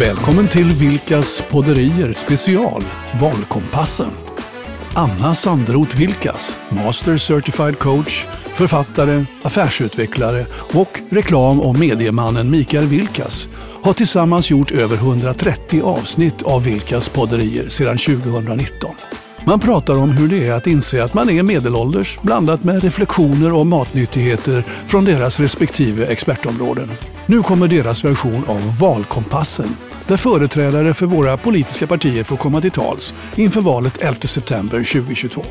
Välkommen till Vilkas podderier special Valkompassen. Anna Sandroth Vilkas, Master Certified Coach, författare, affärsutvecklare och reklam och mediemannen Mikael Vilkas har tillsammans gjort över 130 avsnitt av Vilkas podderier sedan 2019. Man pratar om hur det är att inse att man är medelålders blandat med reflektioner och matnyttigheter från deras respektive expertområden. Nu kommer deras version av Valkompassen där företrädare för våra politiska partier får komma till tals inför valet 11 september 2022.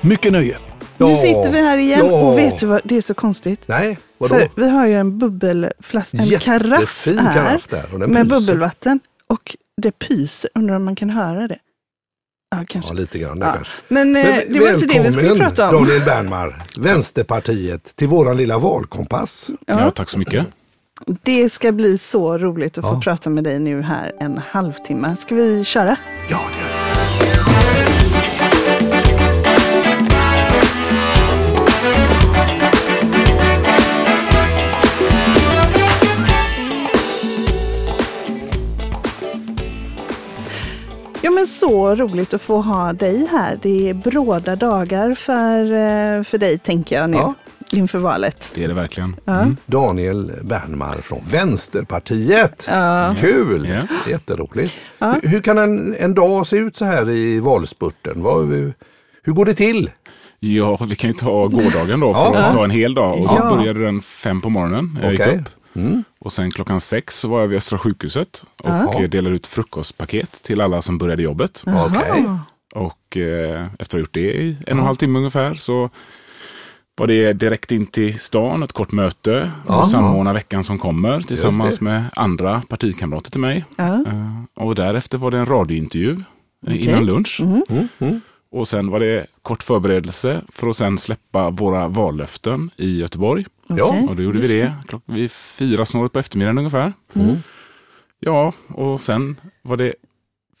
Mycket nöje! Nu sitter vi här igen Ja. och vet du vad, det är så konstigt. Nej, vadå? För vi har ju en bubbelflaska, en karaff här karaff där. Och den med pyser. bubbelvatten. Och det pyser, undrar om man kan höra det? Ja, kanske. Ja, lite grann Ja. kanske. Men, eh, det var inte det vi skulle välkommen, prata om. Daniel Bernmar, Vänsterpartiet, till våran lilla valkompass. Ja. Ja, tack så mycket. Det ska bli så roligt att få Ja. prata med dig nu här en halvtimme. Ska vi köra? Ja, det gör vi. Ja men så roligt att få ha dig här. Det är bråda dagar för, eh, för dig tänker jag nu Ja. Inför valet. Det är det verkligen. Ja. Mm. Daniel Bernmar från Vänsterpartiet. Kul! Ja. Jätteroligt. Ja. Hur, hur kan en, en dag se ut så här i valspurten? Vad, hur går det till? Ja, vi kan ju ta gårdagen då för Ja. att ta en hel dag. Och då Ja. började den fem på morgonen. Jag upp. Mm. Och sen klockan sex så var jag vid Östra sjukhuset och Ja. eh, delade ut frukostpaket till alla som började jobbet. Okej. Och eh, efter att ha gjort det i en och en halv timme ungefär så var det direkt in till stan, ett kort möte för att samordna veckan som kommer tillsammans med andra partikamrater till mig. Ja. Eh, Och därefter var det en radiointervju eh, Okej. innan lunch. Mm, mm. Och sen var det kort förberedelse för att sen släppa våra vallöften i Göteborg. Okej. Och då gjorde vi det klockan vid fyra snåret på eftermiddagen ungefär. Mm. Ja, och sen var det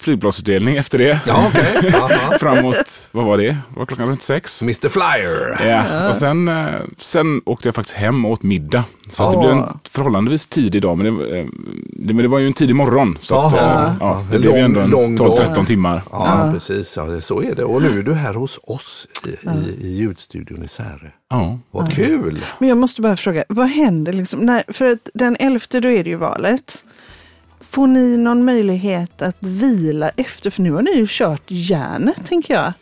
flygbladsutdelning efter det. Ja. Aha. Framåt, vad var det? Det var klockan runt sex. Mr Flyer. Ja, och sen, eh, sen åkte jag faktiskt hem och åt middag. Så att det blev en förhållandevis tidig dag. Men det, eh, det, men det var ju en tidig morgon. Så att, eh, ja, det En blev ju ändå en lång 12-13 dag. timmar. Ja, precis. Ja, så är det. Och nu är du här hos oss i, i, i ljudstudion i Särö. Ja. Vad kul! Men jag måste bara fråga, vad händer liksom? När, för att den 11 då är det ju valet. Får ni någon möjlighet att vila efter? För nu har ni ju kört järnet tänker jag.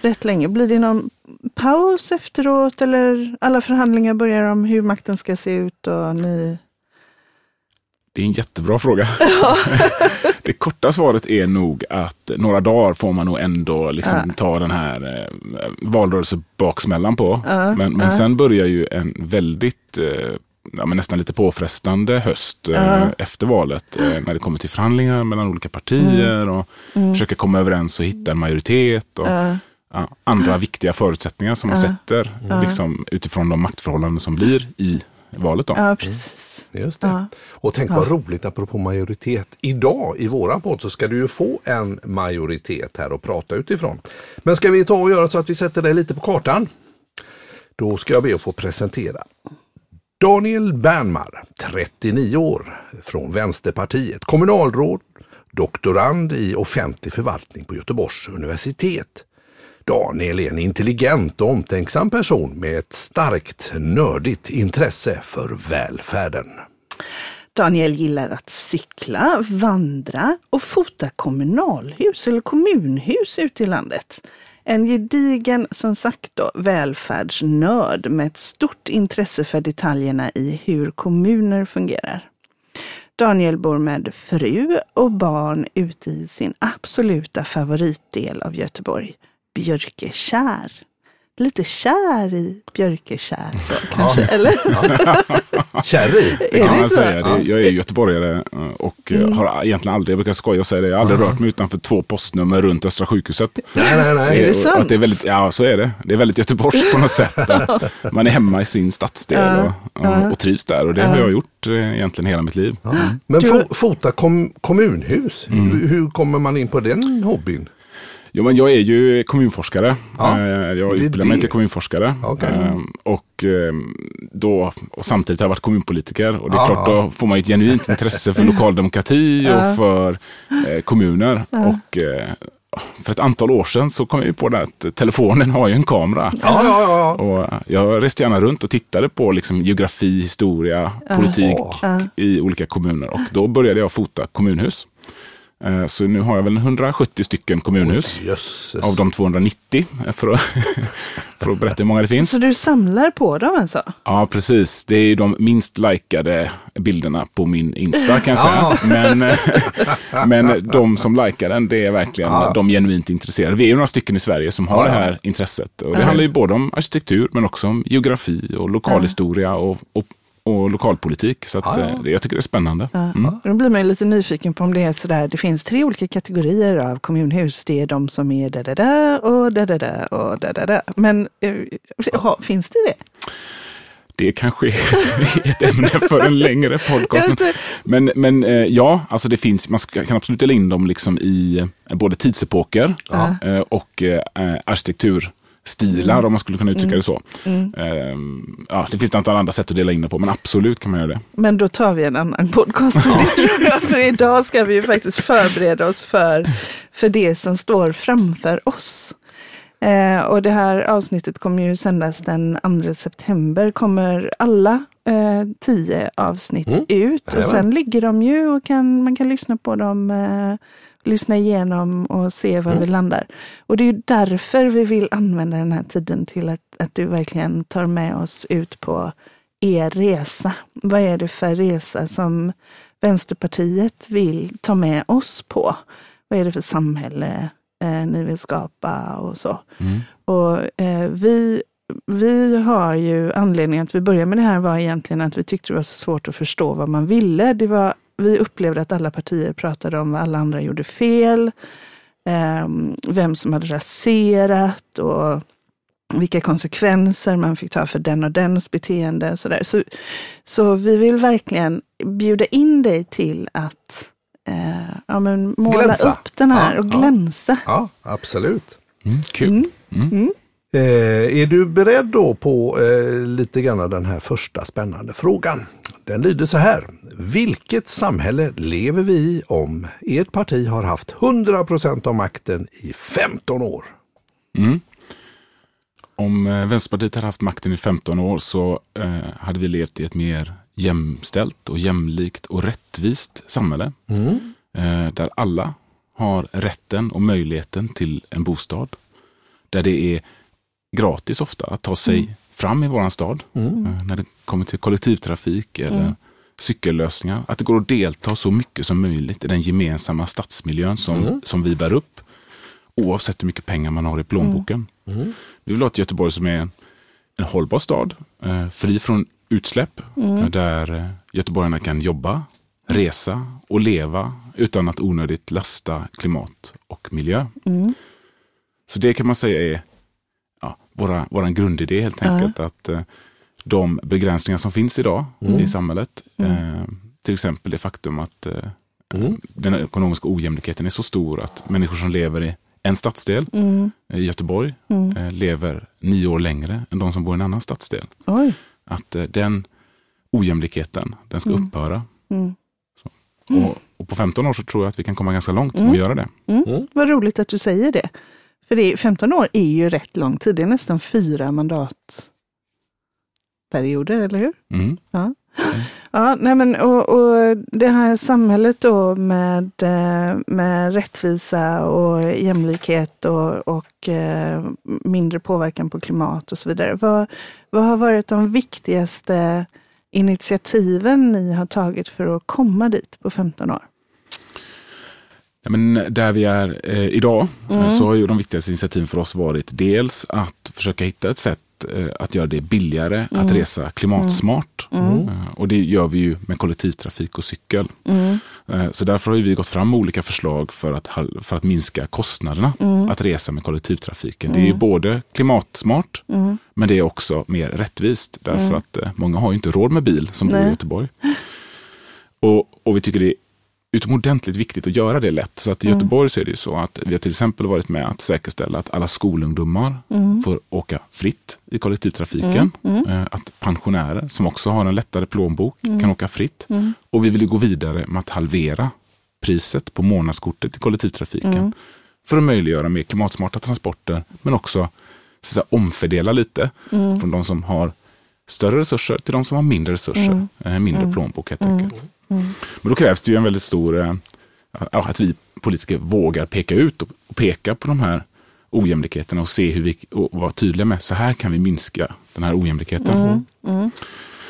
Rätt länge. Blir det någon paus efteråt eller alla förhandlingar börjar om hur makten ska se ut och ni... Det är en jättebra fråga. det korta svaret är nog att några dagar får man nog ändå liksom Ja. ta den här eh, valrörelsebaksmällan på. Ja, men men ja. sen börjar ju en väldigt, eh, ja, men nästan lite påfrestande höst Ja. efter valet. Eh, när det kommer till förhandlingar mellan olika partier och Mm. försöka komma överens och hitta en majoritet. Och, Ja, ja, andra viktiga förutsättningar som man Ja. sätter Ja. liksom, utifrån de maktförhållanden som blir i valet. Då. ja precis. Just det. Ja. Och tänk vad roligt apropå majoritet. Idag i våran podd så ska du ju få en majoritet här att prata utifrån. Men ska vi ta och göra så att vi sätter dig lite på kartan? Då ska jag be att få presentera Daniel Bernmar, 39 år, från Vänsterpartiet, kommunalråd, doktorand i offentlig förvaltning på Göteborgs universitet. Daniel är en intelligent och omtänksam person med ett starkt nördigt intresse för välfärden. Daniel gillar att cykla, vandra och fota kommunalhus eller kommunhus ute i landet. En gedigen, som sagt då, välfärdsnörd med ett stort intresse för detaljerna i hur kommuner fungerar. Daniel bor med fru och barn ute i sin absoluta favoritdel av Göteborg, Björkekär. Lite kär i Björkekär då, kanske, eller? Cherry. Det Är kan det man säga. Det, jag är göteborgare eh, och eh, har egentligen aldrig, jag brukar skoja och säga det, jag har aldrig rört mig utanför två postnummer runt Östra sjukhuset. Nej, nej, nej. Är det sant? Att det är väldigt, ja, så är det. Det är väldigt göteborgskt på något sätt. Att man är hemma i sin stadsdel Ja, och, och, och trivs där. Och det har jag gjort eh, egentligen hela mitt liv. Ja. Men fo fota kom kommunhus, hur, hur kommer man in på den hobbyn? Jo, men jag är ju kommunforskare. Ja, Eh, Jag utbildar mig till kommunforskare. Okej. Eh, Och, eh, då, och samtidigt har jag varit kommunpolitiker. Och det är Ja, klart, då får man ett genuint intresse för lokal demokrati Ja. och för eh, kommuner. Och eh, för ett antal år sedan så kom jag på det att telefonen har ju en kamera. Ja, ja, ja. Och jag reste gärna runt och tittade på liksom geografi, historia, politik Ja. i olika kommuner. Och då började jag fota kommunhus. Eh, Så nu har jag väl 170 stycken kommunhus. Jösses. Av de 290 eh, för att, för att berätta hur många det finns. Så du samlar på dem alltså? Ja, precis. Det är ju de minst likade bilderna på min Insta kan jag säga. Men, eh, men de som likar den, det är verkligen Ja. de genuint intresserade. Vi är ju några stycken i Sverige som har Ja, det här intresset. Och det handlar ju både om arkitektur, men också om geografi och lokalhistoria och, och, och lokalpolitik. Så att, Ja, ja. eh, jag tycker det är spännande. Ja. Mm. Då blir man lite nyfiken på om det är sådär, det finns tre olika kategorier av kommunhus. Det är de som är da da da och da da da och da da da. Men eh, ha, finns det det? Det kanske är ett ämne för en längre podcast. Men, men, eh, ja, alltså det finns, man kan absolut dela in dem liksom i eh, både tidsepoker Ja. eh, och eh, arkitekturstilar, om man skulle kunna uttrycka det så. Mm. Eh, ja, det finns ett antal andra sätt att dela in det på, men absolut kan man göra det. Men då tar vi en annan podcast. om det, tror jag. För idag ska vi ju faktiskt förbereda oss för, för det som står framför oss. Eh, och det här avsnittet kommer ju sändas den 2 september. Kommer alla eh, tio avsnitt Mm. ut. Och sen ligger de ju och kan, man kan lyssna på dem, eh, lyssna igenom och se var Mm. vi landar. Och det är därför vi vill använda den här tiden till att, att du verkligen tar med oss ut på er resa. Vad är det för resa som Vänsterpartiet vill ta med oss på? Vad är det för samhälle eh, ni vill skapa och så? Mm. Och eh, vi, vi har ju anledningen att vi började med det här var egentligen att vi tyckte det var så svårt att förstå vad man ville. Det var, vi upplevde att alla partier pratade om vad alla andra gjorde fel, eh, vem som hade raserat och vilka konsekvenser man fick ta för den och dens beteende. Och så, där. Så, så vi vill verkligen bjuda in dig till att eh, ja, men måla Glänsa. upp den här Ja, och ja. glänsa. Ja, absolut. Mm, kul. Mm. Mm. Eh, är du beredd då på eh, lite grann den här första spännande frågan? Den lyder så här. Vilket samhälle lever vi i om ert parti har haft 100% av makten i 15 år? Mm. Om eh, Vänsterpartiet hade haft makten i 15 år så eh, hade vi levt i ett mer jämställt och jämlikt och rättvist samhälle. Eh, där alla har rätten och möjligheten till en bostad. Där det är gratis ofta att ta sig fram i våran stad. Eh, när det kommer till kollektivtrafik eller cykellösningar. Att det går att delta så mycket som möjligt i den gemensamma stadsmiljön som, som vi bär upp. Oavsett hur mycket pengar man har i plånboken. Vi vill ha ett Göteborg som är en, hållbar stad, eh, fri från utsläpp, eh, där eh, göteborgarna kan jobba, resa och leva utan att onödigt lasta klimat och miljö. Mm. Så det kan man säga är ja, våra, våran grundidé helt enkelt. Att de begränsningar som finns idag i samhället, eh, till exempel det faktum att eh, den ekonomiska ojämlikheten är så stor att människor som lever i en stadsdel Mm. i Göteborg eh, lever nio år längre än de som bor i en annan stadsdel. Oj. Att eh, den ojämlikheten, den ska upphöra. Mm. Och, och på 15 år så tror jag att vi kan komma ganska långt med att göra det. Mm. Vad roligt att du säger det. För det är, 15 år är ju rätt lång tid. Det är nästan fyra mandatperioder, eller hur? Mm. Ja, nej men, och, och det här samhället då med, eh, med rättvisa och jämlikhet och, och eh, mindre påverkan på klimat och så vidare. Vad, vad har varit de viktigaste initiativen ni har tagit för att komma dit på 15 år? Ja, men där vi är eh, idag eh, så har ju de viktigaste initiativen för oss varit dels att försöka hitta ett sätt eh, att göra det billigare att resa klimatsmart. Eh, och det gör vi ju med kollektivtrafik och cykel. Eh, så därför har vi gått fram med olika förslag för att, för att minska kostnaderna att resa med kollektivtrafiken. Det är ju både klimatsmart men det är också mer rättvist. Därför att många har ju inte råd med bil som bor i. Göteborg. Och, och vi tycker det är utomordentligt viktigt att göra det lätt. Så att i Göteborg så är det ju så att vi har till exempel varit med att säkerställa att alla skolungdomar får åka fritt i kollektivtrafiken. Eh, Att pensionärer som också har en lättare plånbok kan åka fritt. Och vi vill ju gå vidare med att halvera priset på månadskortet i kollektivtrafiken. För att möjliggöra mer klimatsmarta transporter men också så säga, omfördela lite från de som har större resurser till de som har mindre resurser, eh, mindre plånbok helt enkelt. Men då krävs det ju en väldigt stor, eh, att vi politiker vågar peka ut och, och peka på de här ojämlikheterna och se hur vi, och vara tydliga med, så här kan vi minska den här ojämlikheten.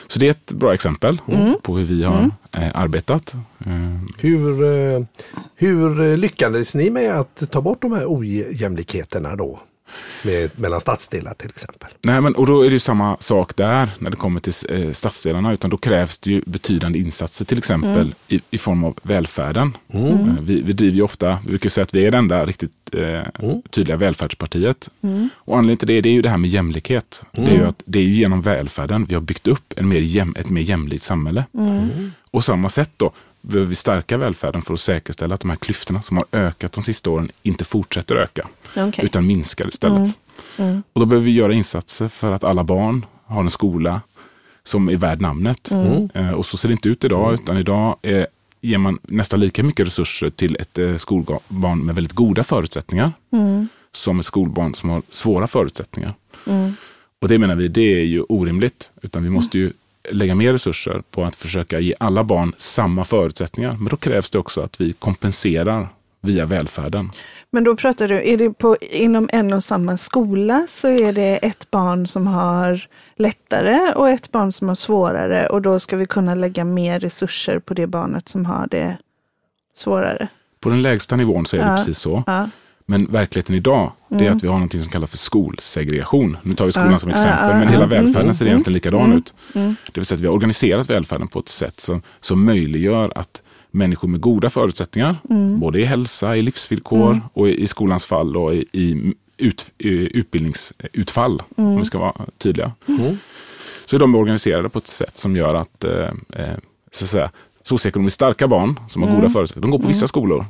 Så det är ett bra exempel på hur vi har eh, arbetat. Eh, Hur, hur lyckades ni med att ta bort de här ojämlikheterna då? Med, mellan stadsdelar till exempel. Nej, men, och då är det ju samma sak där när det kommer till eh, stadsdelarna. Utan då krävs det ju betydande insatser, till exempel i, i form av välfärden. Eh, vi, vi driver ju ofta, vi brukar säga att vi är det enda riktigt eh, tydliga välfärdspartiet. Och anledningen till det, det är ju det här med jämlikhet. Det är ju att det är ju genom välfärden vi har byggt upp en mer jäm, ett mer jämlikt samhälle. Och samma sätt då behöver vi stärka välfärden för att säkerställa att de här klyftorna som har ökat de sista åren inte fortsätter öka. Okej. Utan minskar istället. Och då behöver vi göra insatser för att alla barn har en skola som är värd namnet. Eh, och så ser det inte ut idag, utan idag är, ger man nästan lika mycket resurser till ett eh, skolbarn med väldigt goda förutsättningar som ett skolbarn som har svåra förutsättningar. Och det menar vi, det är ju orimligt. Utan vi måste ju lägga mer resurser på att försöka ge alla barn samma förutsättningar. Men då krävs det också att vi kompenserar via välfärden. Men då pratar du, är det på, inom en och samma skola så är det ett barn som har lättare och ett barn som har svårare och då ska vi kunna lägga mer resurser på det barnet som har det svårare. På den lägsta nivån så är det Ja. precis så. Ja. Men verkligheten idag, det är att vi har något som kallas för skolsegregation. Nu tar vi skolan Ja, som ja, exempel, ja, men hela Mm, välfärden ser mm, egentligen likadan mm, ut. Det vill säga att vi har organiserat välfärden på ett sätt som, som möjliggör att människor med goda förutsättningar, Mm. både i hälsa, i livsvillkor och i, i skolans fall och i, i, ut, utbildningsutfall, Mm. om vi ska vara tydliga. Så är de organiserade på ett sätt som gör att, eh, eh, så att säga, socioekonomiskt starka barn som har goda förutsättningar, de går på vissa skolor.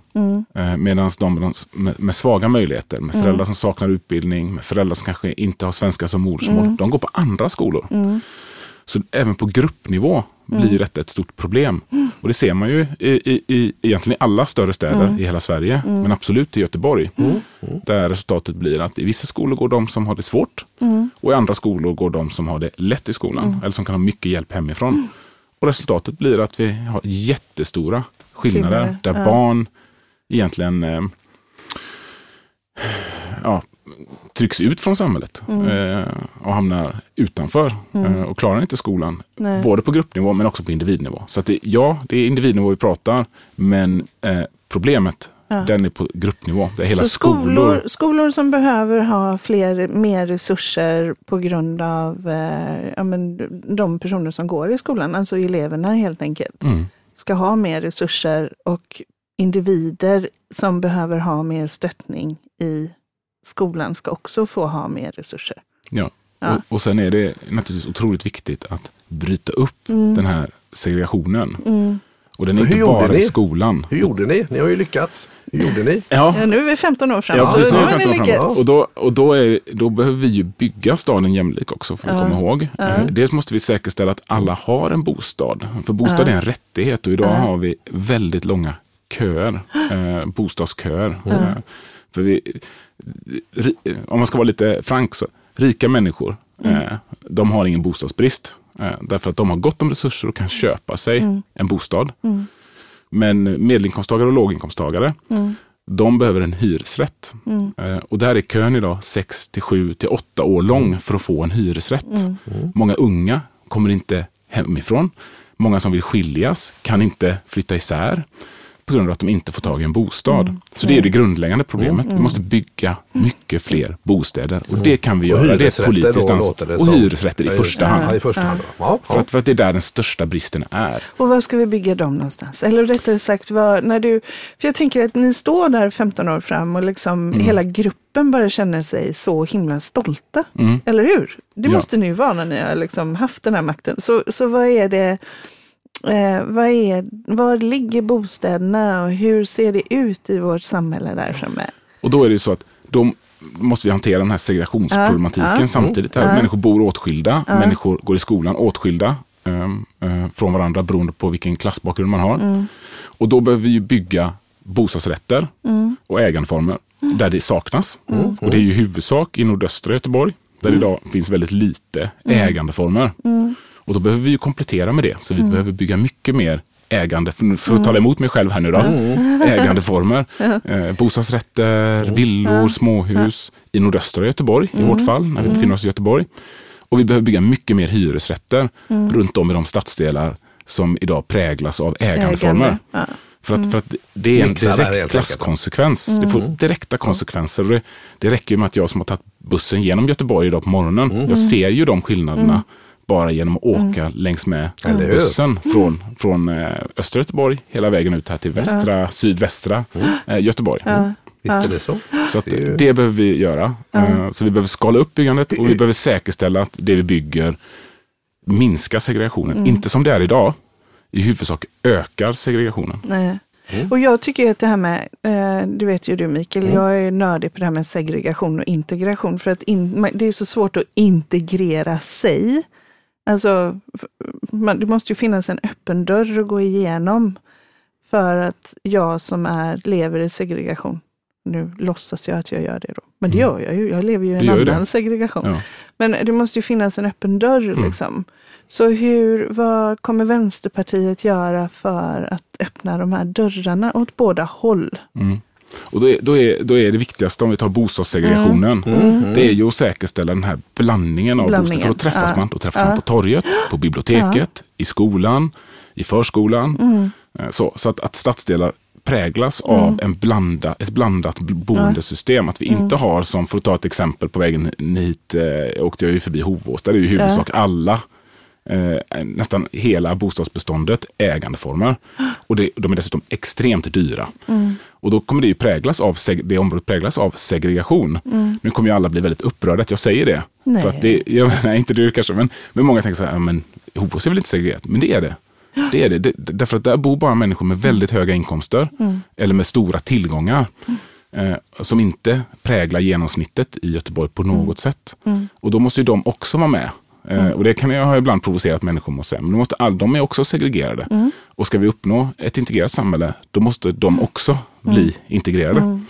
Eh, Medan de med, med, med svaga möjligheter, med föräldrar som saknar utbildning, med föräldrar som kanske inte har svenska som modersmål, de går på andra skolor. Så även på gruppnivå blir detta ett stort problem. Och det ser man ju i, i, i egentligen i alla större städer i hela Sverige, men absolut i Göteborg. Där resultatet blir att i vissa skolor går de som har det svårt och i andra skolor går de som har det lätt i skolan, eller som kan ha mycket hjälp hemifrån. Och resultatet blir att vi har jättestora skillnader, där ja. barn egentligen eh, ja, trycks ut från samhället eh, och hamnar utanför eh, och klarar inte skolan. Nej. Både på gruppnivå men också på individnivå. Så att det, ja, det är individnivå vi pratar, men eh, problemet den är på gruppnivå. Det är hela så skolor. skolor, skolor som behöver ha fler, mer resurser på grund av eh, ja, men, de personer som går i skolan, alltså eleverna helt enkelt, Mm. ska ha mer resurser och individer som behöver ha mer stöttning i skolan ska också få ha mer resurser. Ja. Ja. Och, och sen är det naturligtvis otroligt viktigt att bryta upp den här segregationen. Och den är Hur inte gjorde bara ni? i skolan. Hur gjorde ni? Ni har ju lyckats. Hur gjorde ni? Ja, Ja, nu är vi 15 år framåt. Ja, precis. så Nu är ni 15 lyckats. framåt. Och, då, och då, är, då behöver vi ju bygga staden jämlik också, får vi Ja. komma ihåg. Eh, Dels måste vi säkerställa att alla har en bostad. För bostad är en rättighet och idag har vi väldigt långa köer, eh, bostadsköer. Eh, för vi, ri, om man ska vara lite frank så, rika människor, eh, de har ingen bostadsbrist. Eh, därför att de har gott om resurser och kan köpa sig en bostad. Men medelinkomsttagare och låginkomsttagare, de behöver en hyresrätt. Eh, och där är kön idag 6 till 7 till 8 år lång för att få en hyresrätt. Många unga kommer inte hemifrån. Många som vill skiljas kan inte flytta isär på grund av att de inte får tag i en bostad. Så det är det grundläggande problemet. Vi måste bygga mycket fler bostäder. Och det kan vi Och göra. Det är ett politiskt ansvar. Och hyresrätter i första Ja, hand. i första hand. Ja, För att, för att det är där den största bristen är. Och var ska vi bygga dem någonstans? Eller rättare sagt, var, när du, för jag tänker att ni står där 15 år fram och liksom Mm. hela gruppen bara känner sig så himla stolta. Mm. Eller hur? Det Ja. måste ni ju vara när ni har liksom haft den här makten. Så, så vad är det, Eh, vad är, var ligger bostäderna och hur ser det ut i vårt samhälle där framme? Och då är det ju så att då måste vi hantera den här segregationsproblematiken Ja, ja. samtidigt. Här. Människor bor åtskilda, människor går i skolan åtskilda ehm, eh, från varandra beroende på vilken klassbakgrund man har. Mm. Och då behöver vi bygga bostadsrätter Mm. och ägandeformer där det saknas. Och det är ju huvudsak i nordöstra Göteborg där det Mm. idag finns väldigt lite ägandeformer. Och då behöver vi ju komplettera med det. Så Mm. vi behöver bygga mycket mer ägande, för, för att tala emot mig själv här nu då, ägandeformer. Eh, bostadsrätter, villor, småhus i nordöstra Göteborg Mm. i vårt fall, när vi befinner oss i Göteborg. Och vi behöver bygga mycket mer hyresrätter Mm. runt om i de stadsdelar som idag präglas av ägandeformer. Ägande. Ja. För att, för att det är en direkt klasskonsekvens. Det får direkta konsekvenser. Det, det räcker ju med att jag som har tagit bussen genom Göteborg idag på morgonen, jag ser ju de skillnaderna bara genom att åka längs med hur? bussen från, från eh, östra Göteborg hela vägen ut här till västra, sydvästra eh, Göteborg. Visst är det så? Så att Det ju- det behöver vi göra. Eh, Så vi behöver skala upp byggandet och vi behöver säkerställa att det vi bygger minskar segregationen. Inte som det är idag, i huvudsak ökar segregationen. Nej. Och jag tycker att det här med, du vet ju du Mikael, jag är nördig på det här med segregation och integration. För att in, det är så svårt att integrera sig. Alltså, man, det måste ju finnas en öppen dörr att gå igenom. För att jag som är, lever i segregation, nu låtsas jag att jag gör det då. Men det gör jag ju, jag lever ju i en annan det. segregation. Ja. Men det måste ju finnas en öppen dörr. Liksom. Så hur, vad kommer Vänsterpartiet göra för att öppna de här dörrarna åt båda håll? Mm. Och då är, då, är, då är det viktigaste om vi tar bostadssegregationen, det är ju att säkerställa den här blandningen av Blandningen, bostäder. För då träffas ja. man. Då träffas Ja. man på torget, på biblioteket, i skolan, i förskolan. Eh, Så, så att, att stadsdelar präglas av en blanda, ett blandat boendesystem. Att vi inte har, som för att ta ett exempel på vägen hit, eh, åkte jag ju förbi Hovås, där är ju i huvudsak alla eh, nästan hela bostadsbeståndet ägandeformer. Och det, de är dessutom extremt dyra. Och då kommer det ju präglas av, det området präglas av segregation. Nu kommer ju alla bli väldigt upprörda att jag säger det. Nej. För att det jag, nej, inte du kanske, men, men många tänker så här, men Hovås är väl inte segregerat? Men det är det. Det är det. det. Därför att där bor bara människor med väldigt höga inkomster eller med stora tillgångar. Eh, som inte präglar genomsnittet i Göteborg på något sätt. Och då måste ju de också vara med. Eh, och det kan jag ha ibland provocerat människor säga. Men måste all, de är också segregerade. Och ska vi uppnå ett integrerat samhälle, då måste de också bli integrerade.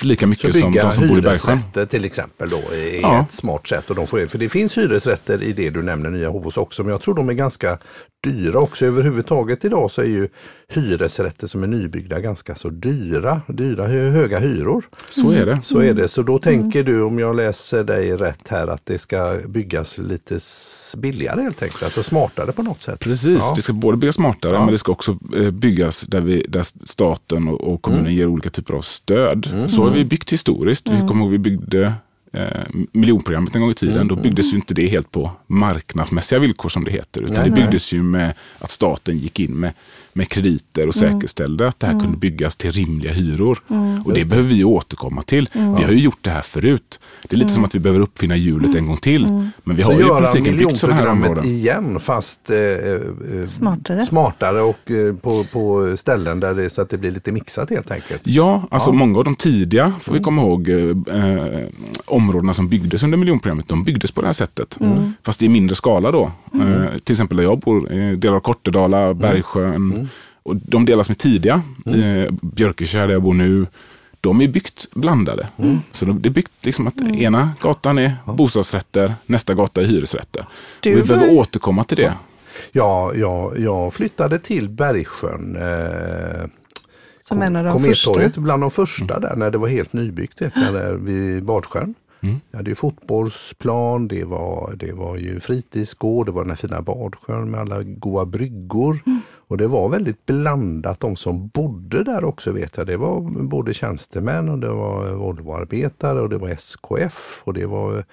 Lika mycket som de som bor i Bergsjön. hyresrätter till exempel då är Ja. ett smart sätt. Och de får, för det finns hyresrätter i det du nämner, Nya Hovås också, men jag tror de är ganska dyra också. Överhuvudtaget idag så är ju hyresrätter som är nybyggda ganska så dyra. Dyra, hö- höga hyror. Så är det. Så är det. Så då tänker du, om jag läser dig rätt här, att det ska byggas lite billigare helt enkelt. Alltså smartare på något sätt. Precis, Ja. det ska både byggas smartare Ja. men det ska också eh, byggas där, vi, där staten och, kommunen Mm. ger olika typer av stöd. Så har vi byggt historiskt. Vi kommer ihåg vi byggde eh, miljonprogrammet en gång i tiden. Mm. Då byggdes ju inte det helt på marknadsmässiga villkor som det heter. Utan det byggdes ju med att staten gick in med, med krediter och säkerställde att det här kunde byggas till rimliga hyror. Och det behöver vi återkomma till. Vi har ju gjort det här förut. Det är lite som att vi behöver uppfinna hjulet en gång till. Men vi har Så ju i göra praktiken byggt sådana här områden. igen fast eh, eh, Smartare. smartare och eh, på, på ställen där det, så att det blir lite mixat helt enkelt. Ja, alltså Ja. många av de tidiga, får vi komma ihåg, eh, eh, områdena som byggdes under miljonprogrammet, de byggdes på det här sättet. Fast i mindre skala då. Eh, till exempel där jag bor, eh, delar av Kortedala, Bergsjön. Och de delar som är tidiga, eh, Björkekär där jag bor nu, de är byggt blandade. Så de- det är byggt liksom att ena gatan är bostadsrätter, nästa gata är hyresrätter. Du och vi var- behöver återkomma till det. Ja, ja, jag flyttade till Bergsjön. Eh, Som en av de Komettorget, första. bland de första där när det var helt nybyggt vet jag, där vid Badsjön. Mm. Jag hade ju fotbollsplan, det var, det var ju fritidsgård, det var den här fina Badsjön med alla goa bryggor. Mm. Och det var väldigt blandat, de som bodde där också vet jag. Det var både tjänstemän och det var Volvoarbetare och det var SKF och det var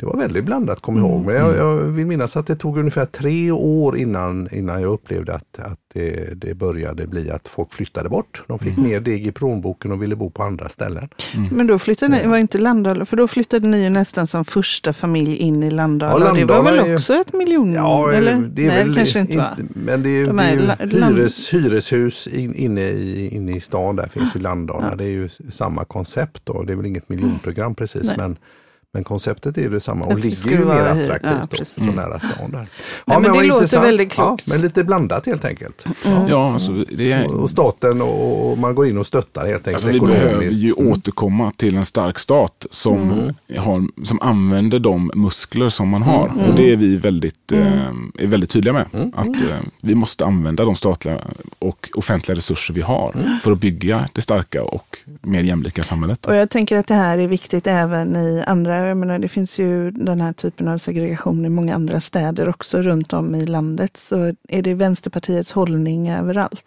det var väldigt blandat, kom jag ihåg. Men jag, jag vill minnas att det tog ungefär tre år innan, innan jag upplevde att, att det, det började bli att folk flyttade bort. De fick mer deg i plånboken och ville bo på andra ställen. Men då flyttade ni, var inte Landala, för då flyttade ni ju nästan som första familj in i Landala. Ja, det var Landala väl är- också ett miljon, Ja, eller? det är Nej, väl kanske inte va? Men det är, De det är ju hyres, hyreshus in, inne, i, inne i stan. Där finns ju Landala. Det är ju samma koncept då. Det är väl inget miljonprogram precis. Nej. Men, men konceptet är ju detsamma och ligger skulle ju mer attraktivt ja, så nära stan där. men det låter intressant. väldigt klokt. Ja, men lite blandat helt enkelt. Ja, alltså, det är, Och, och staten och, och man går in och stöttar helt enkelt Alltså, vi behöver ju Mm. återkomma till en stark stat som, har, som använder de muskler som man har. Och det är vi väldigt, eh, är väldigt tydliga med. Att eh, vi måste använda de statliga och offentliga resurser vi har för att bygga det starka och mer jämlika samhället. Och jag tänker att det här är viktigt även i andra, jag menar det finns ju den här typen av segregation i många andra städer också runt om i landet. Så är det Vänsterpartiets hållning överallt?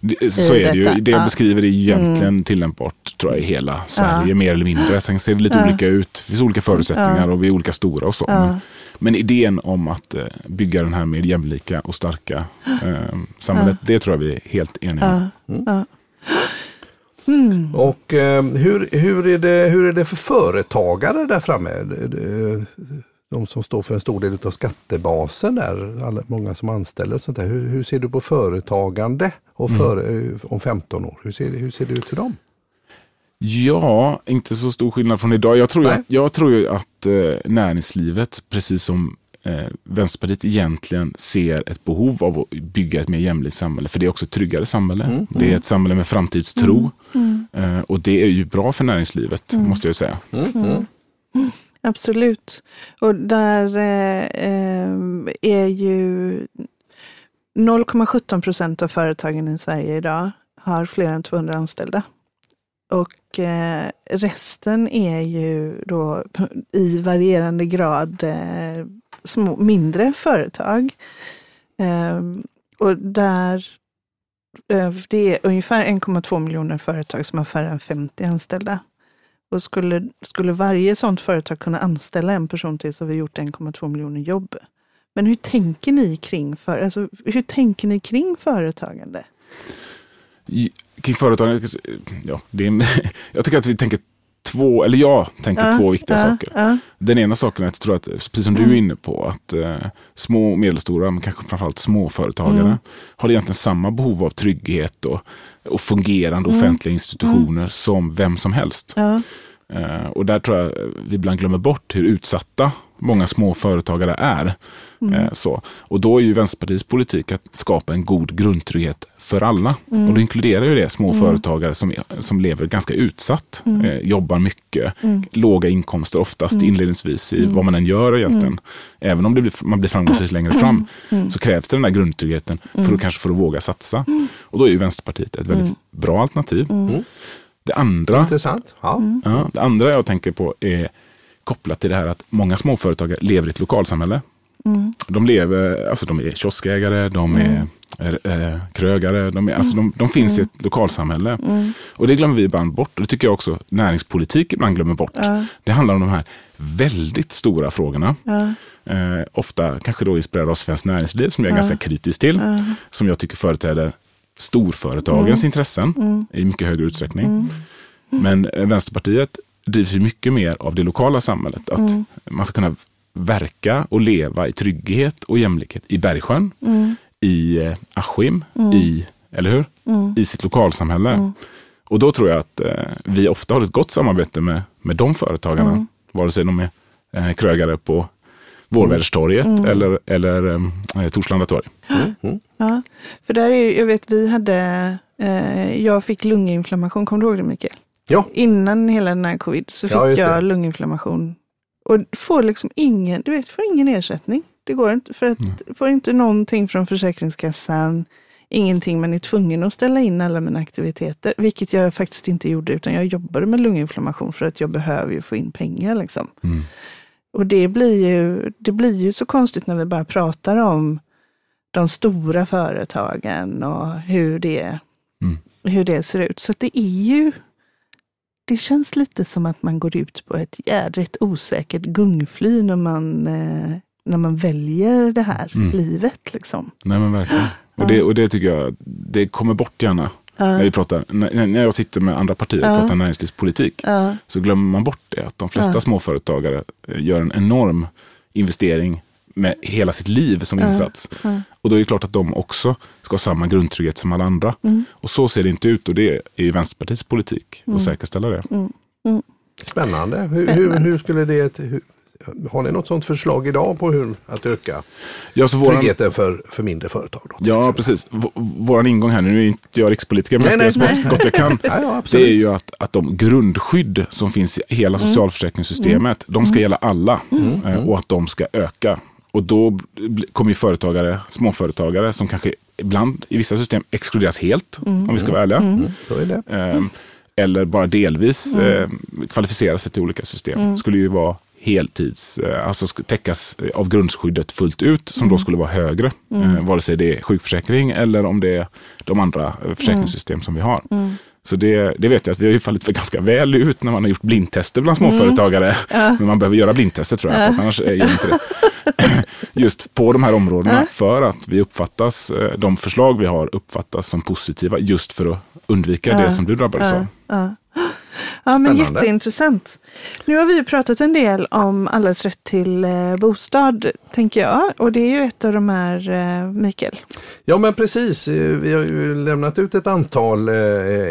Det, så är det ju. detta. Det jag Ja. beskriver är ju egentligen tillämpbart tror jag, i hela Sverige, mer eller mindre. Sen ser det lite Ja. olika ut. Det finns olika förutsättningar och vi är olika stora och så. Ja. Men, men idén om att eh, bygga den här mer jämlika och starka eh, samhället, det tror jag vi är helt eniga om. Ja. Mm. Och eh, hur, hur, är det, hur är det för företagare där framme? Det- De som står för en stor del av skattebasen där, alla, många som anställer och sånt där. Hur, hur ser du på företagande och för, eh, om 15 år? Hur ser, hur ser det ut för dem? Ja, inte så stor skillnad från idag. Jag tror ju att, jag tror ju att eh, näringslivet, precis som eh, Vänsterpartiet egentligen ser ett behov av att bygga ett mer jämlikt samhälle. För det är också ett tryggare samhälle. Det är ett samhälle med framtidstro. Eh, och det är ju bra för näringslivet, måste jag säga. Absolut. Och där eh, eh, är ju 0,17 procent av företagen i Sverige idag har fler än 200 anställda. Och eh, resten är ju då i varierande grad eh, små, mindre företag. Eh, och där eh, det är ungefär 1,2 miljoner företag som har färre än 50 anställda. Och skulle, skulle varje sådant företag kunna anställa en person till så har vi gjort 1,2 miljoner jobb. Men hur tänker ni kring, för, alltså, hur tänker ni kring företagande? Kring företagande, ja, det är en, jag tycker att vi tänker två, eller jag tänker två viktiga ja, saker. Ja, Den ena saken är att jag tror att, precis som du är inne på, att eh, små och medelstora, men kanske framförallt småföretagare, Mm. har egentligen samma behov av trygghet och, och fungerande offentliga institutioner som vem som helst. Eh, och där tror jag vi ibland glömmer bort hur utsatta många små företagare är. Eh, så. Och då är ju Vänsterpartiets politik att skapa en god grundtrygghet för alla. Och då inkluderar ju det små företagare som, som lever ganska utsatt, eh, jobbar mycket, låga inkomster oftast inledningsvis i vad man än gör egentligen. Även om det blir, man blir framgångsrik längre fram så krävs det den här grundtryggheten för att kanske för att våga satsa. Och då är ju Vänsterpartiet ett väldigt bra alternativ. Det andra Intressant. Ja. Ja, det andra jag tänker på är kopplat till det här att många småföretagare lever i ett lokalsamhälle. De lever, alltså de är kioskägare, de är eh, krögare, de, är, alltså de, de finns i ett lokalsamhälle. Och det glömmer vi ibland bort. Och det tycker jag också näringspolitik ibland glömmer bort. Det handlar om de här väldigt stora frågorna. ja, Eh, ofta kanske då inspirerade av Svenskt Näringsliv som jag är ganska kritisk till. Som jag tycker företräder storföretagens intressen i mycket högre utsträckning. Men eh, Vänsterpartiet drivs ju mycket mer av det lokala samhället. Att man ska kunna verka och leva i trygghet och jämlikhet i Bergsjön, i eh, Askim, i, eller hur? i sitt lokalsamhälle. Och då tror jag att eh, vi ofta har ett gott samarbete med, med de företagarna. Vare sig de är eh, krögare på Vårväderstorget eller, eller eh, Torslanda torg. ja. För där är jag vet vi hade, eh, jag fick lunginflammation, kommer du ihåg det Mikael? Ja. Innan hela den här covid så fick Ja, jag lunginflammation. Och får liksom ingen, du vet, får ingen ersättning. Det går inte, för att får inte någonting från Försäkringskassan, ingenting, men är tvungen att ställa in alla mina aktiviteter, vilket jag faktiskt inte gjorde, utan jag jobbade med lunginflammation för att jag behöver ju få in pengar liksom. Mm. Och det blir, ju, det blir ju så konstigt när vi bara pratar om de stora företagen och hur det, Mm. hur det ser ut. Så det är ju det känns lite som att man går ut på ett jädrigt osäkert gungfly när man, eh, när man väljer det här Mm. livet. Liksom. Nej men verkligen. Och det, och det tycker jag, det kommer bort gärna. När, vi pratar, när, när jag sitter med andra partier och pratar näringslivspolitik så glömmer man bort det. Att de flesta småföretagare eh, gör en enorm investering med hela sitt liv som insats. ja. Och då är det klart att de också ska ha samma grundtrygghet som alla andra. Mm. Och så ser det inte ut och det är ju Vänsterpartiets politik att säkerställa det. Spännande. Hur, Spännande. Hur, hur skulle det... Hur, har ni något sånt förslag idag på hur att öka Ja, så våran, tryggheten för, för mindre företag? Då, ja exempel? precis. V- våran ingång här, nu är inte jag rikspolitiker, men Nej, jag nej, ska göra så nej. gott- jag kan. Ja, ja, Det är ju att, att de grundskydd som finns i hela Mm. socialförsäkringssystemet, de ska gälla alla eh, och att de ska öka. Och då kommer ju företagare, småföretagare som kanske ibland i vissa system exkluderas helt, om vi ska vara ärliga. Mm, så är det. Eh, eller bara delvis eh, kvalificera sig till olika system. Skulle ju vara heltids, eh, alltså täckas av grundskyddet fullt ut som då skulle vara högre. Eh, vare sig det är sjukförsäkring eller om det är de andra eh, försäkringssystem som vi har. Så det, det vet jag att vi har ju fallit för ganska väl ut när man har gjort blindtester bland småföretagare. Men man behöver göra blindtester tror jag, för att annars gör inte det. Just på de här områdena för att vi uppfattas, de förslag vi har uppfattas som positiva just för att undvika det som du drabbades av. ja. men Spännande. jätteintressant. Nu har vi ju pratat en del om allas rätt till eh, bostad, tänker jag. Och det är ju ett av de här, eh, Mikael. Ja men precis, Eh, vi har ju lämnat ut ett antal eh,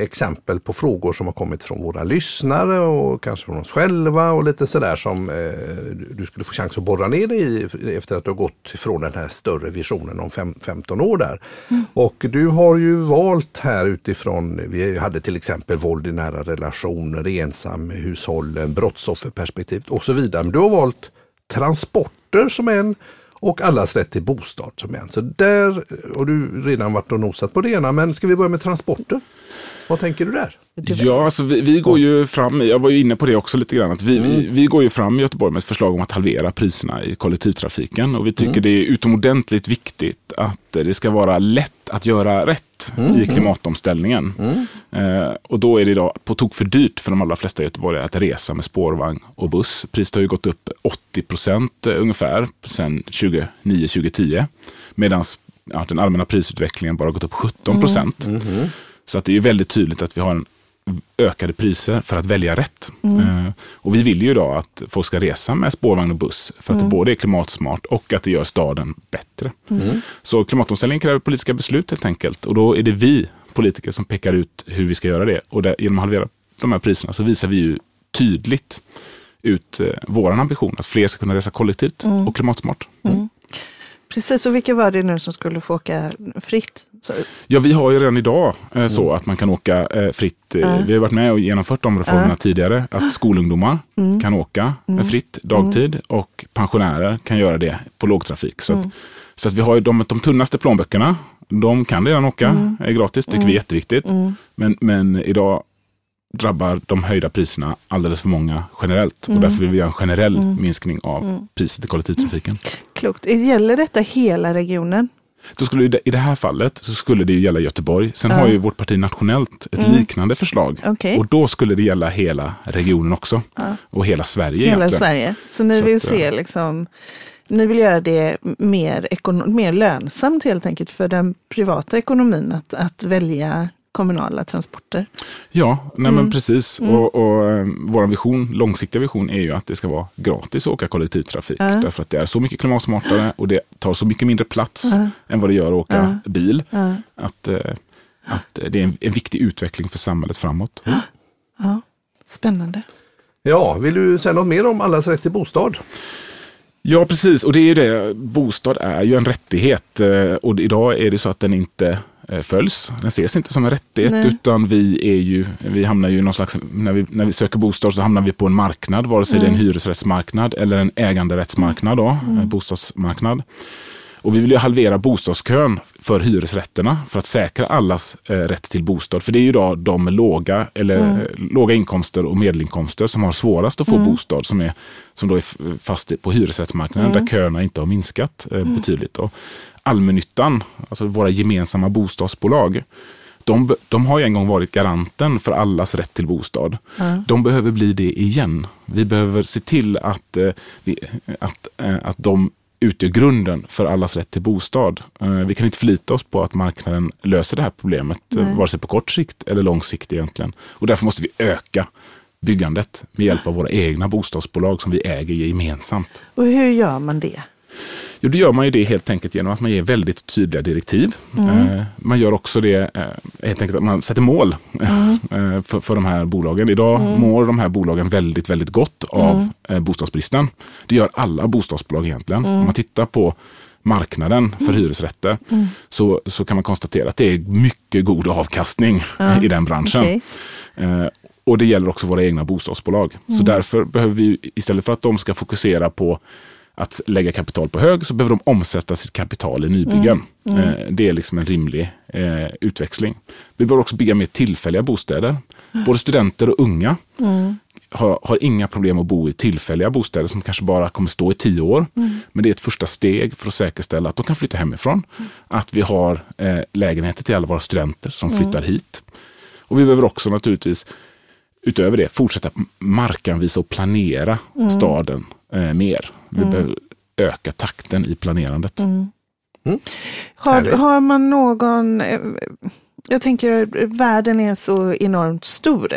exempel på frågor som har kommit från våra lyssnare och kanske från oss själva och lite sådär som eh, du- skulle få chans att borra ner dig i efter att du har gått ifrån den här större visionen om fem, 15 år där. Och du har ju valt här utifrån, vi hade till exempel våld i nära relationer, ensamhushållen, brottsofferperspektivet och så vidare. Men du har valt transporter som en och allas rätt till bostad som en. Så där har du redan varit och nosat på det ena. Men ska vi börja med transporter? Vad tänker du där? Ja, alltså vi, vi går ju fram, jag var ju inne på det också lite grann, att vi, vi, vi går ju fram i Göteborg med ett förslag om att halvera priserna i kollektivtrafiken. Och vi tycker det är utomordentligt viktigt att det ska vara lätt att göra rätt i klimatomställningen. Eh, och då är det idag på tok för dyrt för de allra flesta göteborgare att resa med spårvagn och buss. Priset har ju gått upp 80 procent eh, ungefär sedan 2009-2010. Medan ja, den allmänna prisutvecklingen bara gått upp 17 procent. Så att det är väldigt tydligt att vi har en ökade priser för att välja rätt. Eh, och vi vill ju idag att folk ska resa med spårvagn och buss för att det både är klimatsmart och att det gör staden bättre. Så klimatomställning kräver politiska beslut helt enkelt och då är det vi politiker som pekar ut hur vi ska göra det. Och där, genom att halvera de här priserna så visar vi ju tydligt ut eh, vår ambition att fler ska kunna resa kollektivt och klimatsmart. Precis, och vilka var det nu som skulle få åka fritt? Så, Ja, vi har ju redan idag eh, så att man kan åka eh, fritt. Eh, Vi har varit med och genomfört de reformerna tidigare. Att skolungdomar kan åka eh, fritt dagtid och pensionärer kan göra det på lågtrafik. Så att, så att vi har de, de tunnaste plånböckerna. De kan redan åka eh, gratis, tycker vi är jätteviktigt. Men, men idag drabbar de höjda priserna alldeles för många generellt. Och därför vill vi göra en generell minskning av priset i kollektivtrafiken. klokt. Gäller detta hela regionen? Då skulle I det här fallet så skulle det ju gälla Göteborg. Sen har ju vårt parti nationellt ett liknande förslag. Mm. Okej. Och då skulle det gälla hela regionen också. Och hela Sverige Hela egentligen. Sverige. Så ni Så vill att, eh, se liksom, ni vill göra det mer, mer lönsamt helt enkelt för den privata ekonomin att, att välja kommunala transporter. Ja, nej Mm. men precis. Och, och eh, vår vision, långsiktiga vision är ju att det ska vara gratis att åka kollektivtrafik. Därför att det är så mycket klimatsmartare och det tar så mycket mindre plats än vad det gör att åka bil. Att, eh, att det är en, en viktig utveckling för samhället framåt. Ja, spännande. Ja, vill du säga något mer om allas rätt till bostad? Ja, precis. Och det är ju det. Bostad är ju en rättighet. eh, Och idag är det så att den inte följs. Den ses inte som en rättighet. Nej. Utan vi, är ju, vi hamnar ju i någon slags, när vi, när vi söker bostad så hamnar vi på en marknad. Vare sig det är en hyresrättsmarknad eller en äganderättsmarknad. Då, en bostadsmarknad. Och vi vill ju halvera bostadskön för hyresrätterna för att säkra allas eh, rätt till bostad. För det är ju idag de med låga, eller, eh, låga inkomster och medelinkomster som har svårast att få bostad som, är, som då är fast på hyresrättsmarknaden där köerna inte har minskat eh, betydligt. Och allmännyttan, alltså våra gemensamma bostadsbolag, de, de har ju en gång varit garanten för allas rätt till bostad. De behöver bli det igen. Vi behöver se till att, eh, att, eh, att de utgör grunden för allas rätt till bostad. Eh, Vi kan inte förlita oss på att marknaden löser det här problemet, Nej. vare sig på kort sikt eller lång sikt egentligen. Och därför måste vi öka byggandet med hjälp av våra egna bostadsbolag som vi äger gemensamt. Och hur gör man det? Jo, då gör man ju det helt enkelt genom att man ger väldigt tydliga direktiv. Eh, man gör också det eh, helt enkelt att man sätter mål eh, för, för de här bolagen. Idag mår de här bolagen väldigt, väldigt gott av eh, bostadsbristen. Det gör alla bostadsbolag egentligen. Om man tittar på marknaden för hyresrätter så, så kan man konstatera att det är mycket god avkastning i den branschen. Eh, och det gäller också våra egna bostadsbolag. Så därför behöver vi, istället för att de ska fokusera på att lägga kapital på hög, så behöver de omsätta sitt kapital i nybyggen. Eh, det är liksom en rimlig eh, utväxling. Vi behöver också bygga mer tillfälliga bostäder. Både studenter och unga har, har inga problem att bo i tillfälliga bostäder som kanske bara kommer stå i tio år. Men det är ett första steg för att säkerställa att de kan flytta hemifrån. Att vi har eh, lägenheter till alla våra studenter som flyttar hit. Och vi behöver också naturligtvis utöver det fortsätta markanvisa och planera staden eh, mer. Vi behöver öka takten i planerandet. Har, Härligt. har man någon, eh, jag tänker världen är så enormt stor.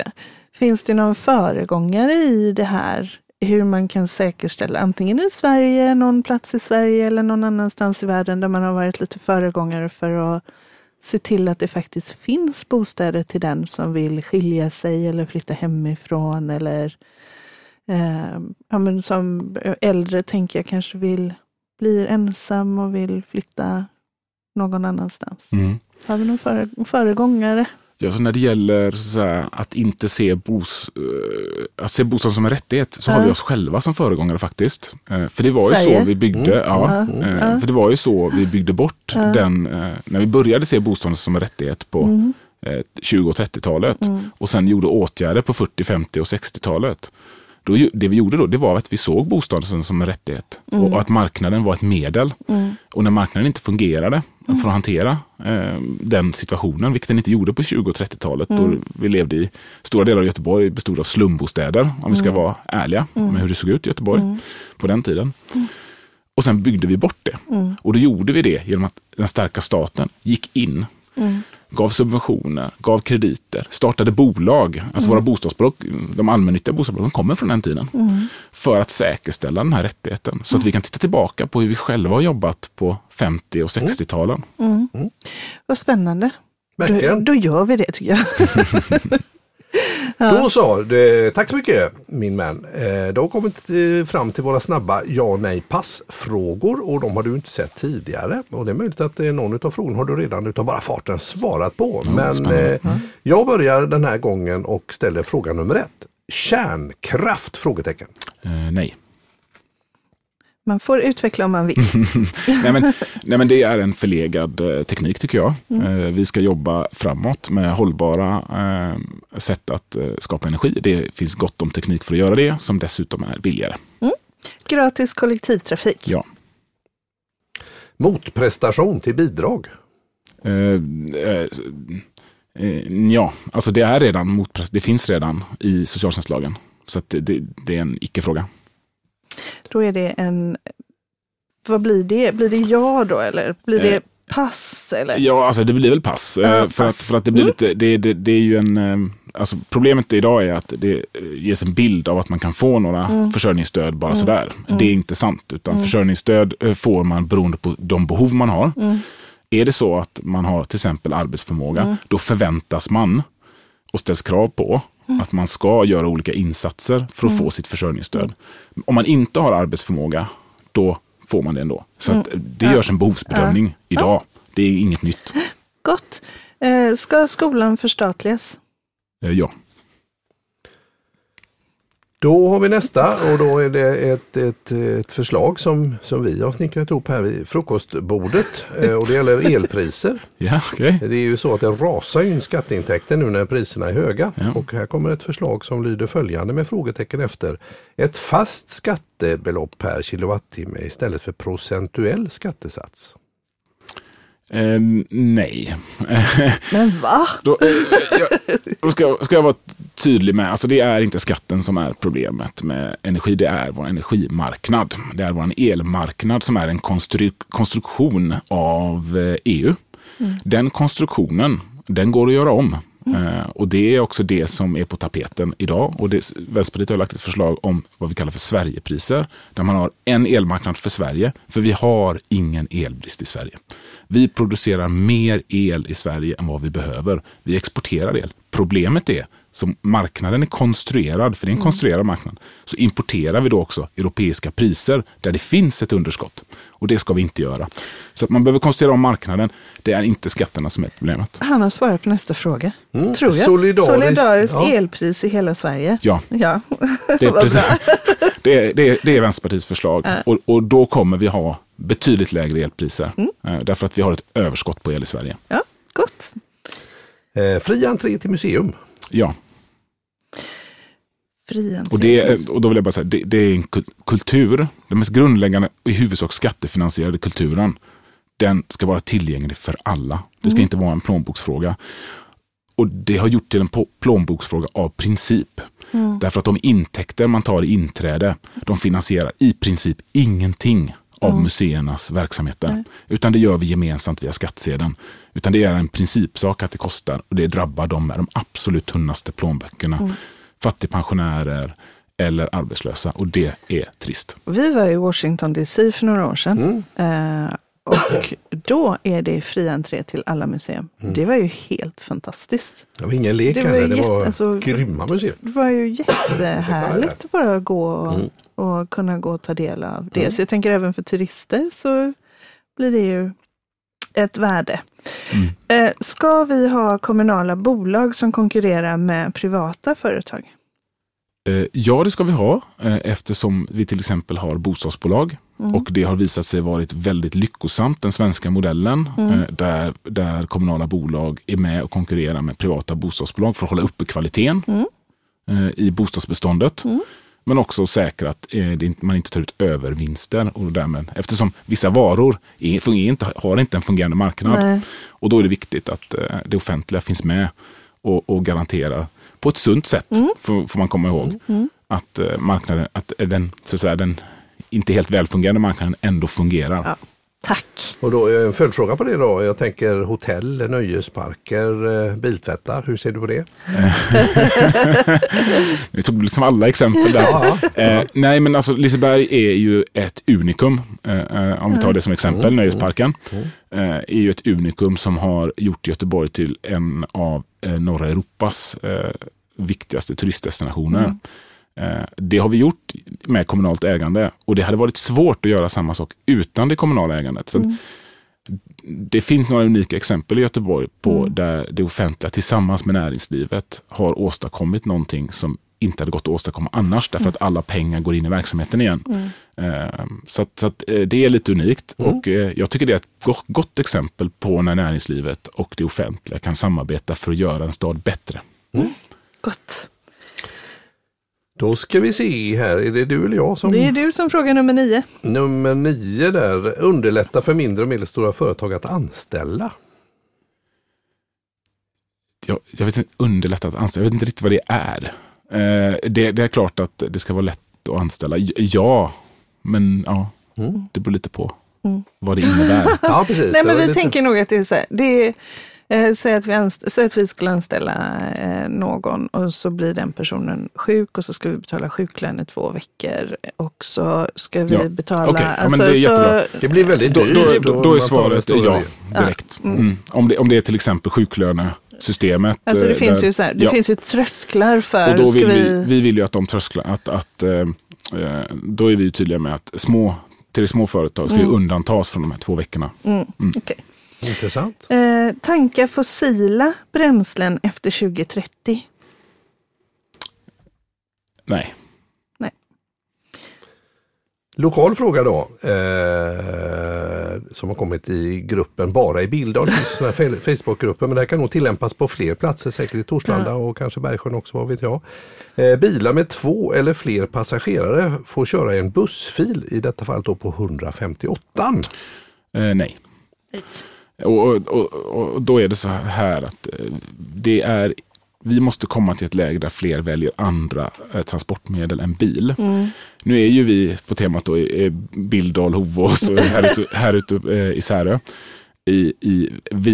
Finns det någon föregångare i det här? Hur man kan säkerställa, antingen i Sverige, någon plats i Sverige eller någon annanstans i världen där man har varit lite föregångare för att se till att det faktiskt finns bostäder till den som vill skilja sig eller flytta hemifrån eller eh, ja, men som äldre tänker jag kanske vill blir ensam och vill flytta någon annanstans. Mm. Har vi någon före, föregångare? Ja, så när det gäller så att, säga, att inte se, bos, eh, att se bostad som en rättighet så har Ja. vi oss själva som föregångare faktiskt. Eh, för det var ju Sverige? så vi byggde, ja, Ja. Ja. för det var ju så vi byggde bort den, när vi började se bostaden som en rättighet på Mm. eh, 20 och 30-talet och sen gjorde åtgärder på 40, 50 och 60-talet. Då, det vi gjorde då, det var att vi såg bostaden som, en rättighet. Och, och att marknaden var ett medel. Och när marknaden inte fungerade för att hantera eh, den situationen, vilket den inte gjorde på 20 och 30-talet, då vi levde i stora delar av Göteborg bestod av slumbostäder, om vi ska vara ärliga med hur det såg ut i Göteborg på den tiden. Och sen byggde vi bort det. Och då gjorde vi det genom att den starka staten gick in, gav subventioner, gav krediter, startade bolag. Alltså våra bostadsbolag, de allmännyttiga bostadsbolagen kommer från den tiden. För att säkerställa den här rättigheten. Så att vi kan titta tillbaka på hur vi själva har jobbat på 50 och 60-talen. Vad spännande. Då, då gör vi det tycker jag. Då så, det, tack så mycket min vän. Eh, då har kommit eh, fram till våra snabba ja nej passfrågor och de har du inte sett tidigare. Och det är möjligt att eh, någon av frågorna har du redan utav bara farten svarat på. Men spännande. eh, jag börjar den här gången och ställer fråga nummer ett. Kärnkraft? Frågetecken. Eh, nej. Man får utveckla om man vill. nej, men, nej, men det är en förlegad eh, teknik tycker jag. Eh, vi ska jobba framåt med hållbara eh, sätt att eh, skapa energi. Det finns gott om teknik för att göra det, som dessutom är billigare. Gratis kollektivtrafik. Ja. Motprestation till bidrag. Eh, eh, eh, ja, alltså det är redan motpress. Det finns redan i socialtjänstlagen. Så att det, det, det är en icke-fråga. Då är det en... Vad blir det? Blir det ja då eller blir det Eh, pass? Eller? Ja, alltså det blir väl pass. Eh, för, pass. Att, för att det blir Mm. lite, det, det, det är ju en, eh, alltså problemet idag är att det ges en bild av att man kan få några Mm. försörjningsstöd bara sådär. Det är inte sant, utan Mm. försörjningsstöd får man beroende på de behov man har. Mm. Är det så att man har till exempel arbetsförmåga, då förväntas man och ställs krav på Mm. Att man ska göra olika insatser för att få sitt försörjningsstöd. Om man inte har arbetsförmåga, då får man det ändå. Så att eh, det Mm. Ja. görs en behovsbedömning idag. Det är inget nytt. Gott. Eh, ska skolan förstatligas? Eh, Ja. Då har vi nästa och då är det ett, ett, ett förslag som, som vi har snickrat ihop här vid frukostbordet eh, och det gäller elpriser. Ja, okej. Det är ju så att det rasar in skatteintäkter nu när priserna är höga. Ja. Och här kommer ett förslag som lyder följande med frågetecken efter. Ett fast skattebelopp per kilowattimme istället för procentuell skattesats. Eh, nej. Men va? Då, eh, jag, ska, ska jag vara tydlig med, alltså det är inte skatten som är problemet med energi, det är vår energimarknad. Det är vår elmarknad som är en konstru konstruktion av eh, EU. Den konstruktionen, den går att göra om. Eh, och det är också det som är på tapeten idag. Och det, Vänsterpartiet har lagt ett förslag om vad vi kallar för Sverigepriser. Där man har en elmarknad för Sverige. För vi har ingen elbrist i Sverige. Vi producerar mer el i Sverige än vad vi behöver. Vi exporterar el. Problemet är, som marknaden är konstruerad, för det är en konstruerad marknad, så importerar vi då också europeiska priser där det finns ett underskott. Och det ska vi inte göra. Så att man behöver konstruera om marknaden. Det är inte skatterna som är problemet. Han har svarat på nästa fråga. Mm. Tror jag. Solidariskt, Solidariskt ja. elpris i hela Sverige. Ja, Ja, det är, precis, det är, det är, det är Vänsterpartiets förslag. Och, och då kommer vi ha betydligt lägre elpriser. Eh, Därför att vi har ett överskott på el i Sverige. ja gott. Eh, fri entré till museum. Ja, Fri och, det, och då vill jag bara säga, det, det är en kul- kultur, den mest grundläggande och i huvudsak skattefinansierade kulturen. Den ska vara tillgänglig för alla. Det ska inte vara en plånboksfråga. Och det har gjort till en plånboksfråga av princip. Därför att de intäkter man tar i inträde, de finansierar i princip ingenting av museernas verksamheter. Utan det gör vi gemensamt via skattsedeln. Utan det är en principsak att det kostar och det drabbar de med de absolut tunnaste plånböckerna. Fattigpensionärer eller arbetslösa och det är trist. Vi var i Washington DC för några år sedan. Mm. Eh, och då är det fri entré till alla museum. Mm. Det var ju helt fantastiskt. Det var ingen lek Det var det var alltså- grymma museer. Det var ju jättehärligt att bara gå och, Mm. och kunna gå och ta del av det. Så jag tänker även för turister så blir det ju ett värde. Mm. Eh, ska vi ha kommunala bolag som konkurrerar med privata företag? Eh, Ja, det ska vi ha eh, eftersom vi till exempel har bostadsbolag och det har visat sig varit väldigt lyckosamt, den svenska modellen, eh, där, där kommunala bolag är med och konkurrerar med privata bostadsbolag för att hålla uppe kvaliteten eh, i bostadsbeståndet. Men också säkra att eh, man inte tar ut övervinster. Och därmed, eftersom vissa varor är, inte, har inte en fungerande marknad. Nej. Och då är det viktigt att eh, det offentliga finns med och, och garanterar på ett sunt sätt, får, får man komma ihåg, att eh, marknaden, att den, så att säga, den inte helt välfungerande marknaden ändå fungerar. Ja. Tack. Och då är en följdfråga på det då. Jag tänker hotell, nöjesparker, eh, biltvättar. Hur ser du på det? Vi tog liksom alla exempel där. Eh, nej, men alltså Liseberg är ju ett unikum. Eh, eh, om vi tar det som exempel, Nöjesparken. Eh, är ju ett unikum som har gjort Göteborg till en av eh, norra Europas eh, viktigaste turistdestinationer. Eh, det har vi gjort med kommunalt ägande och det hade varit svårt att göra samma sak utan det kommunala ägandet. Så att det finns några unika exempel i Göteborg på där det offentliga tillsammans med näringslivet har åstadkommit någonting som inte hade gått att åstadkomma annars därför att alla pengar går in i verksamheten igen. Eh, Så, att, så att eh, det är lite unikt och eh, jag tycker det är ett gott, gott exempel på när näringslivet och det offentliga kan samarbeta för att göra en stad bättre. Gott. Då ska vi se här, är det du eller jag som... Det är du som frågar nummer nio. Nummer nio där, underlätta för mindre och medelstora företag att anställa. jag, jag vet inte, underlätta att anställa, jag vet inte riktigt vad det är. Eh, det, det är klart att det ska vara lätt att anställa. Ja, men ja, det beror lite på vad det innebär. Ja, precis. Nej, men vi lite- tänker nog att det är så här. Det är, eh, säg, att vi anst- säg att vi skulle anställa eh, någon och så blir den personen sjuk och så ska vi betala sjuklön i två veckor och så ska vi Ja, betala... okej. Ja, men det är jättebra. Det blir väldigt Då, dyrt. då, då, och då är svaret en stor ja, direkt. Mm. Om, det, om det är till exempel sjuklönesystemet. Alltså det eh, finns där- ju så här, det ja. finns ju trösklar för... Och då ska vill vi, vi... vi vill ju att de trösklar, att, att eh, eh, då är vi ju tydliga med att små, till små företag ska ju undantas från de här två veckorna. Mm, okej. Intressant. Eh, tanka fossila bränslen efter 2030. Nej. Lokal fråga då, eh, som har kommit i gruppen Bara i fe- Facebookgrupper, men det här kan nog tillämpas på fler platser, säkert i Torslanda och kanske Bergsjön också, vad vet jag. Eh, bilar med två eller fler passagerare får köra i en bussfil, i detta fall då på 158. Eh, nej. Och, och, och, och då är det så här att eh, det är vi måste komma till ett läge där fler väljer andra eh, transportmedel än bil. Mm. Nu är ju vi på temat då, eh, Billdal, Hovås och här ute, här ute i Särö i, i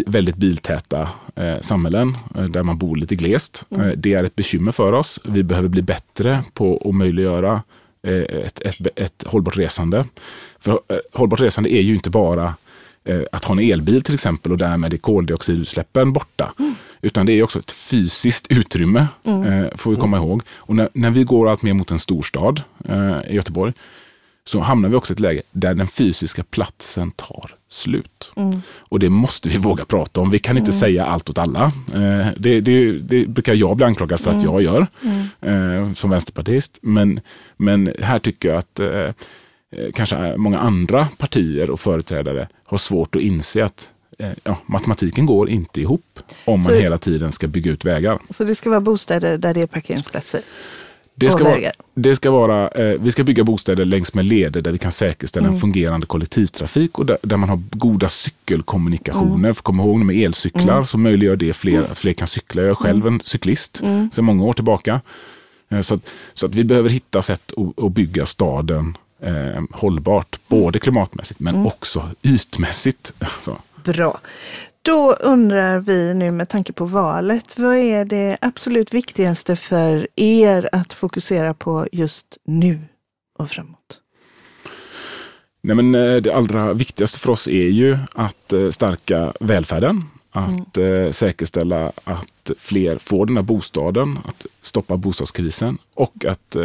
väldigt biltäta eh, samhällen eh, där man bor lite glest. Mm. Eh, det är ett bekymmer för oss. Vi behöver bli bättre på att möjliggöra ett, ett, ett hållbart resande. För hållbart resande är ju inte bara Eh, att ha en elbil till exempel och därmed är koldioxidutsläppen borta. Mm. Utan det är också ett fysiskt utrymme, mm. får vi komma ihåg. Och när, när vi går allt mer mot en storstad eh, i Göteborg så hamnar vi också i ett läge där den fysiska platsen tar slut. Mm. Och det måste vi våga prata om. Vi kan inte mm. säga allt åt alla. Eh, det, det, det, brukar jag bli anklagad för att mm. jag gör mm. eh, som vänsterpartist. Men, men här tycker jag att eh, kanske många andra partier och företrädare har svårt att inse att ja, matematiken går inte ihop om man så, hela tiden ska bygga ut vägar. Så det ska vara bostäder där det är parkeringsplatser? Det ska, vara, det ska vara, eh, vi ska bygga bostäder längs med leder där vi kan säkerställa mm. en fungerande kollektivtrafik och där, där, man har goda cykelkommunikationer. Mm. För kom ihåg med elcyklar mm. så möjliggör det fler, mm. att fler kan cykla. Jag är själv mm. en cyklist mm. sedan många år tillbaka. Eh, så, att, så att vi behöver hitta sätt att, att bygga staden eh, hållbart, både klimatmässigt men också ytmässigt. Så. Bra. Då undrar vi nu med tanke på valet, vad är det absolut viktigaste för er att fokusera på just nu och framåt? Nej, men eh, det allra viktigaste för oss är ju att eh, stärka välfärden, att mm. säkerställa att fler får den här bostaden, att stoppa bostadskrisen och att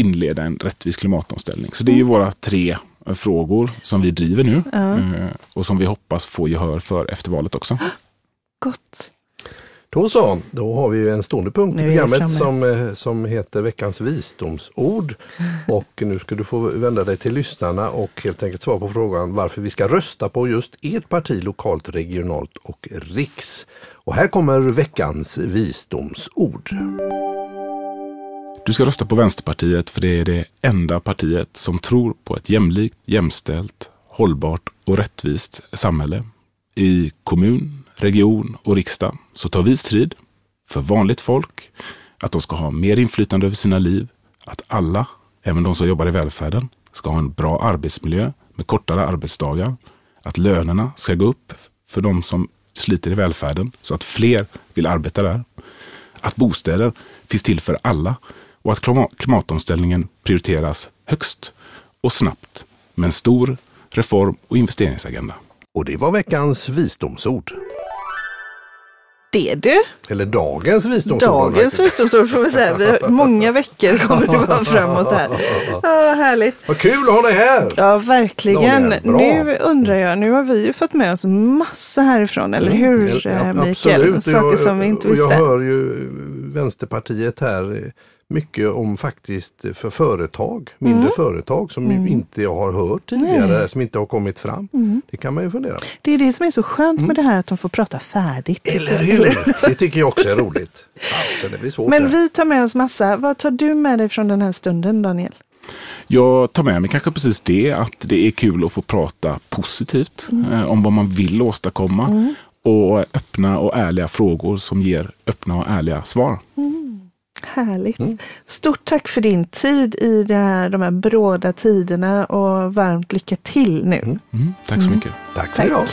inleda en rättvis klimatomställning. Så det är ju mm. våra tre frågor som vi driver nu ja. Eh, och som vi hoppas få gehör för efter valet också. Gott! Då så, då har vi en stående punkt i programmet som, eh, som heter veckans visdomsord. Och nu ska du få vända dig till lyssnarna och helt enkelt svara på frågan varför vi ska rösta på just ert parti lokalt, regionalt och riks. Och här kommer veckans visdomsord. Du ska rösta på Vänsterpartiet för det är det enda partiet som tror på ett jämlikt, jämställt, hållbart och rättvist samhälle. I kommun, region och riksdag så tar vi strid för vanligt folk, att de ska ha mer inflytande över sina liv, att alla, även de som jobbar i välfärden, ska ha en bra arbetsmiljö med kortare arbetsdagar, att lönerna ska gå upp för de som sliter i välfärden så att fler vill arbeta där, att bostäder finns till för alla och att klimatomställningen prioriteras högst och snabbt med en stor reform och investeringsagenda. Och det var veckans visdomsord. Det du. Eller dagens visdomsord. Dagens visdomsord får vi säga. Vi många veckor kommer det vara framåt här. Ja, härligt. Vad kul att ha dig här. Ja, verkligen. Nu undrar jag, nu har vi ju fått med oss massa härifrån, eller mm. hur ja, Mikael? Absolut. Saker som vi inte visste. Och jag hör ju Vänsterpartiet här mycket om faktiskt för företag, mindre mm. företag som mm. inte jag har hört tidigare, Nej. som inte har kommit fram. Mm. Det kan man ju fundera på. Det är det som är så skönt med mm. det här att de får prata färdigt. Eller hur! det tycker jag också är roligt. Alltså, det blir svårt Men vi tar med oss massa. Vad tar du med dig från den här stunden, Daniel? Jag tar med mig kanske precis det, att det är kul att få prata positivt mm. eh, om vad man vill åstadkomma mm. och öppna och ärliga frågor som ger öppna och ärliga svar. Mm. Härligt. Mm. Stort tack för din tid i det här, de här bråda tiderna och varmt lycka till nu. Mm. Mm. Tack så mm. mycket. Tack för tack. idag.